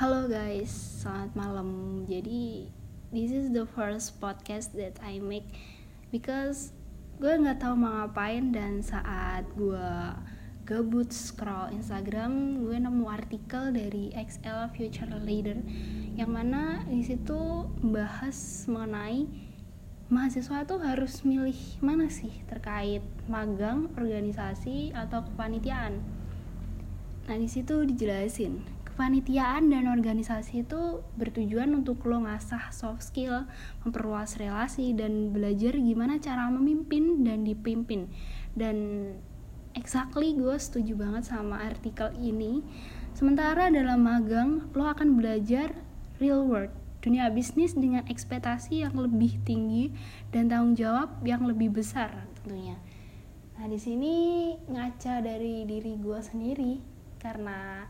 Halo guys, selamat malam. Jadi this is the first podcast that I make because gue nggak tahu mau ngapain dan saat gue gabut scroll Instagram, gue nemu artikel dari XL Future Leader yang mana di situ bahas mengenai mahasiswa tuh harus milih mana sih terkait magang, organisasi atau kepanitiaan. Nah di situ dijelasin kepanitiaan dan organisasi itu bertujuan untuk lo ngasah soft skill, memperluas relasi dan belajar gimana cara memimpin dan dipimpin. Dan exactly gue setuju banget sama artikel ini. Sementara dalam magang lo akan belajar real world dunia bisnis dengan ekspektasi yang lebih tinggi dan tanggung jawab yang lebih besar tentunya. Nah di sini ngaca dari diri gue sendiri karena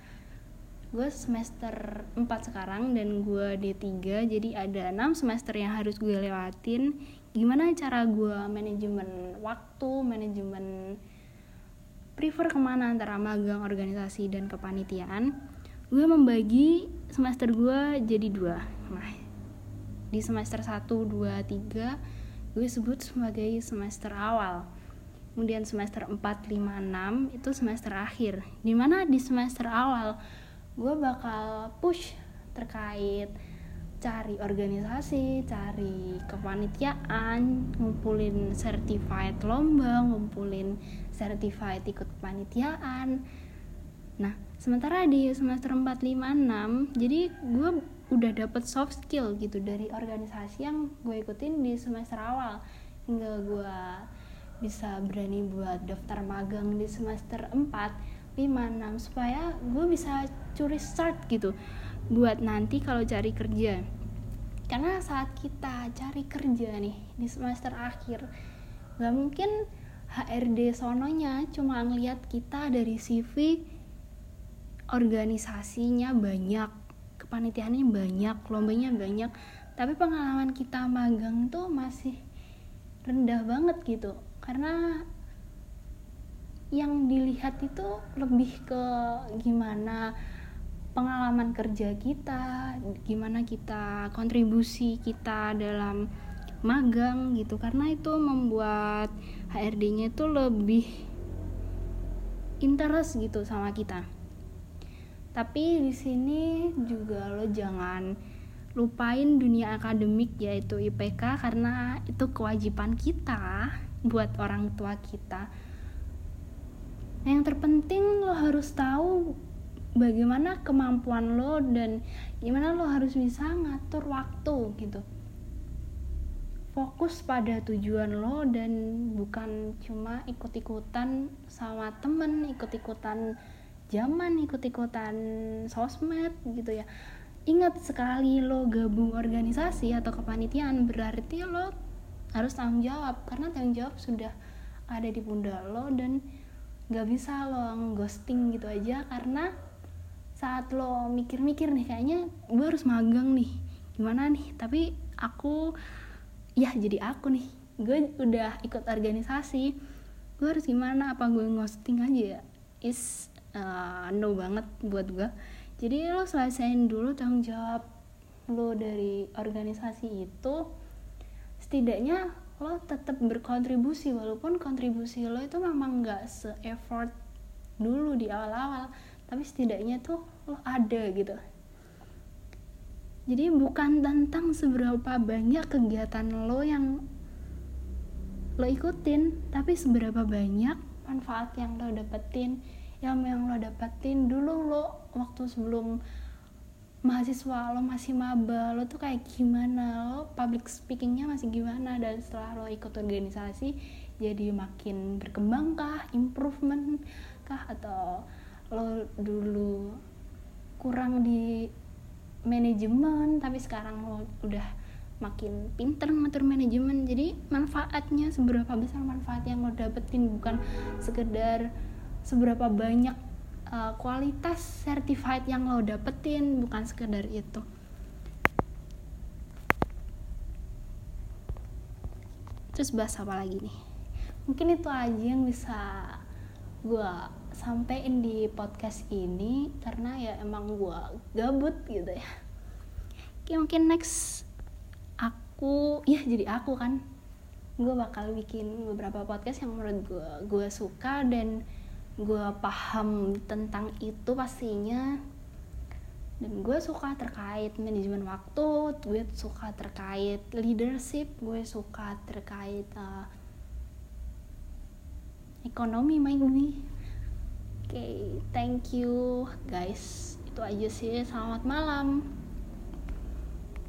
gue semester 4 sekarang dan gue D3 jadi ada 6 semester yang harus gue lewatin. Gimana cara gue manajemen waktu manajemen prefer ke mana antara magang organisasi dan kepanitiaan? Gue membagi semester gue jadi dua. Nah di semester 1, 2, 3 gue sebut sebagai semester awal. Kemudian semester 4, 5, 6 itu semester akhir. Di mana di semester awal gue bakal push terkait cari organisasi, cari kepanitiaan, ngumpulin certified lomba, ngumpulin certified ikut kepanitiaan. Nah, sementara di semester 4, 5, 6, jadi gue udah dapet soft skill gitu dari organisasi yang gue ikutin di semester awal hingga gue bisa berani buat daftar magang di semester 4 5, 6 supaya gue bisa curi start gitu buat nanti kalau cari kerja. Karena saat kita cari kerja nih di semester akhir gak mungkin HRD sononya cuma ngeliat kita dari CV organisasinya banyak kepanitiaannya banyak lombanya banyak tapi pengalaman kita magang tuh masih rendah banget gitu. Karena yang dilihat itu lebih ke gimana pengalaman kerja kita, gimana kita kontribusi kita dalam magang gitu karena itu membuat HRD-nya itu lebih interest gitu sama kita. Tapi di sini juga lo jangan lupain dunia akademik yaitu IPK karena itu kewajiban kita buat orang tua kita Nah, yang terpenting lo harus tahu bagaimana kemampuan lo dan gimana lo harus bisa ngatur waktu gitu. Fokus pada tujuan lo dan bukan cuma ikut-ikutan sama temen, ikut-ikutan zaman, ikut-ikutan sosmed gitu ya. Ingat sekali lo gabung organisasi atau kepanitiaan berarti lo harus tanggung jawab karena tanggung jawab sudah ada di pundak lo dan gak bisa lo ghosting gitu aja karena saat lo mikir-mikir nih kayaknya gue harus magang nih. Gimana nih? Tapi aku ya jadi aku nih. Gue udah ikut organisasi. Gue harus gimana? Apa gue ghosting aja ya? Is uh, no banget buat gue. Jadi lo selesaiin dulu tanggung jawab lo dari organisasi itu. Setidaknya lo tetap berkontribusi walaupun kontribusi lo itu memang nggak se-effort dulu di awal-awal tapi setidaknya tuh lo ada gitu. Jadi bukan tentang seberapa banyak kegiatan lo yang lo ikutin tapi seberapa banyak manfaat yang lo dapetin yang yang lo dapetin. Dulu lo waktu sebelum mahasiswa lo masih maba lo tuh kayak gimana? Lo public speakingnya masih gimana? Dan setelah lo ikut organisasi jadi makin berkembang kah? Improvement kah? Atau lo dulu kurang di manajemen tapi sekarang lo udah makin pinter ngatur manajemen. Jadi manfaatnya seberapa besar manfaat yang lo dapetin? Bukan sekedar seberapa banyak uh, kualitas certified yang lo dapetin bukan sekedar itu. Terus bahas apa lagi nih? Mungkin itu aja yang bisa gue sampein di podcast ini karena ya emang gue gabut gitu ya. Oke, mungkin next aku ya jadi aku kan. Gue bakal bikin beberapa podcast yang menurut gue gue suka dan gue paham tentang itu pastinya. Dan gue suka terkait manajemen waktu gue suka terkait leadership gue suka terkait uh, ekonomi maybe oke okay, thank you guys. Itu aja sih. Selamat malam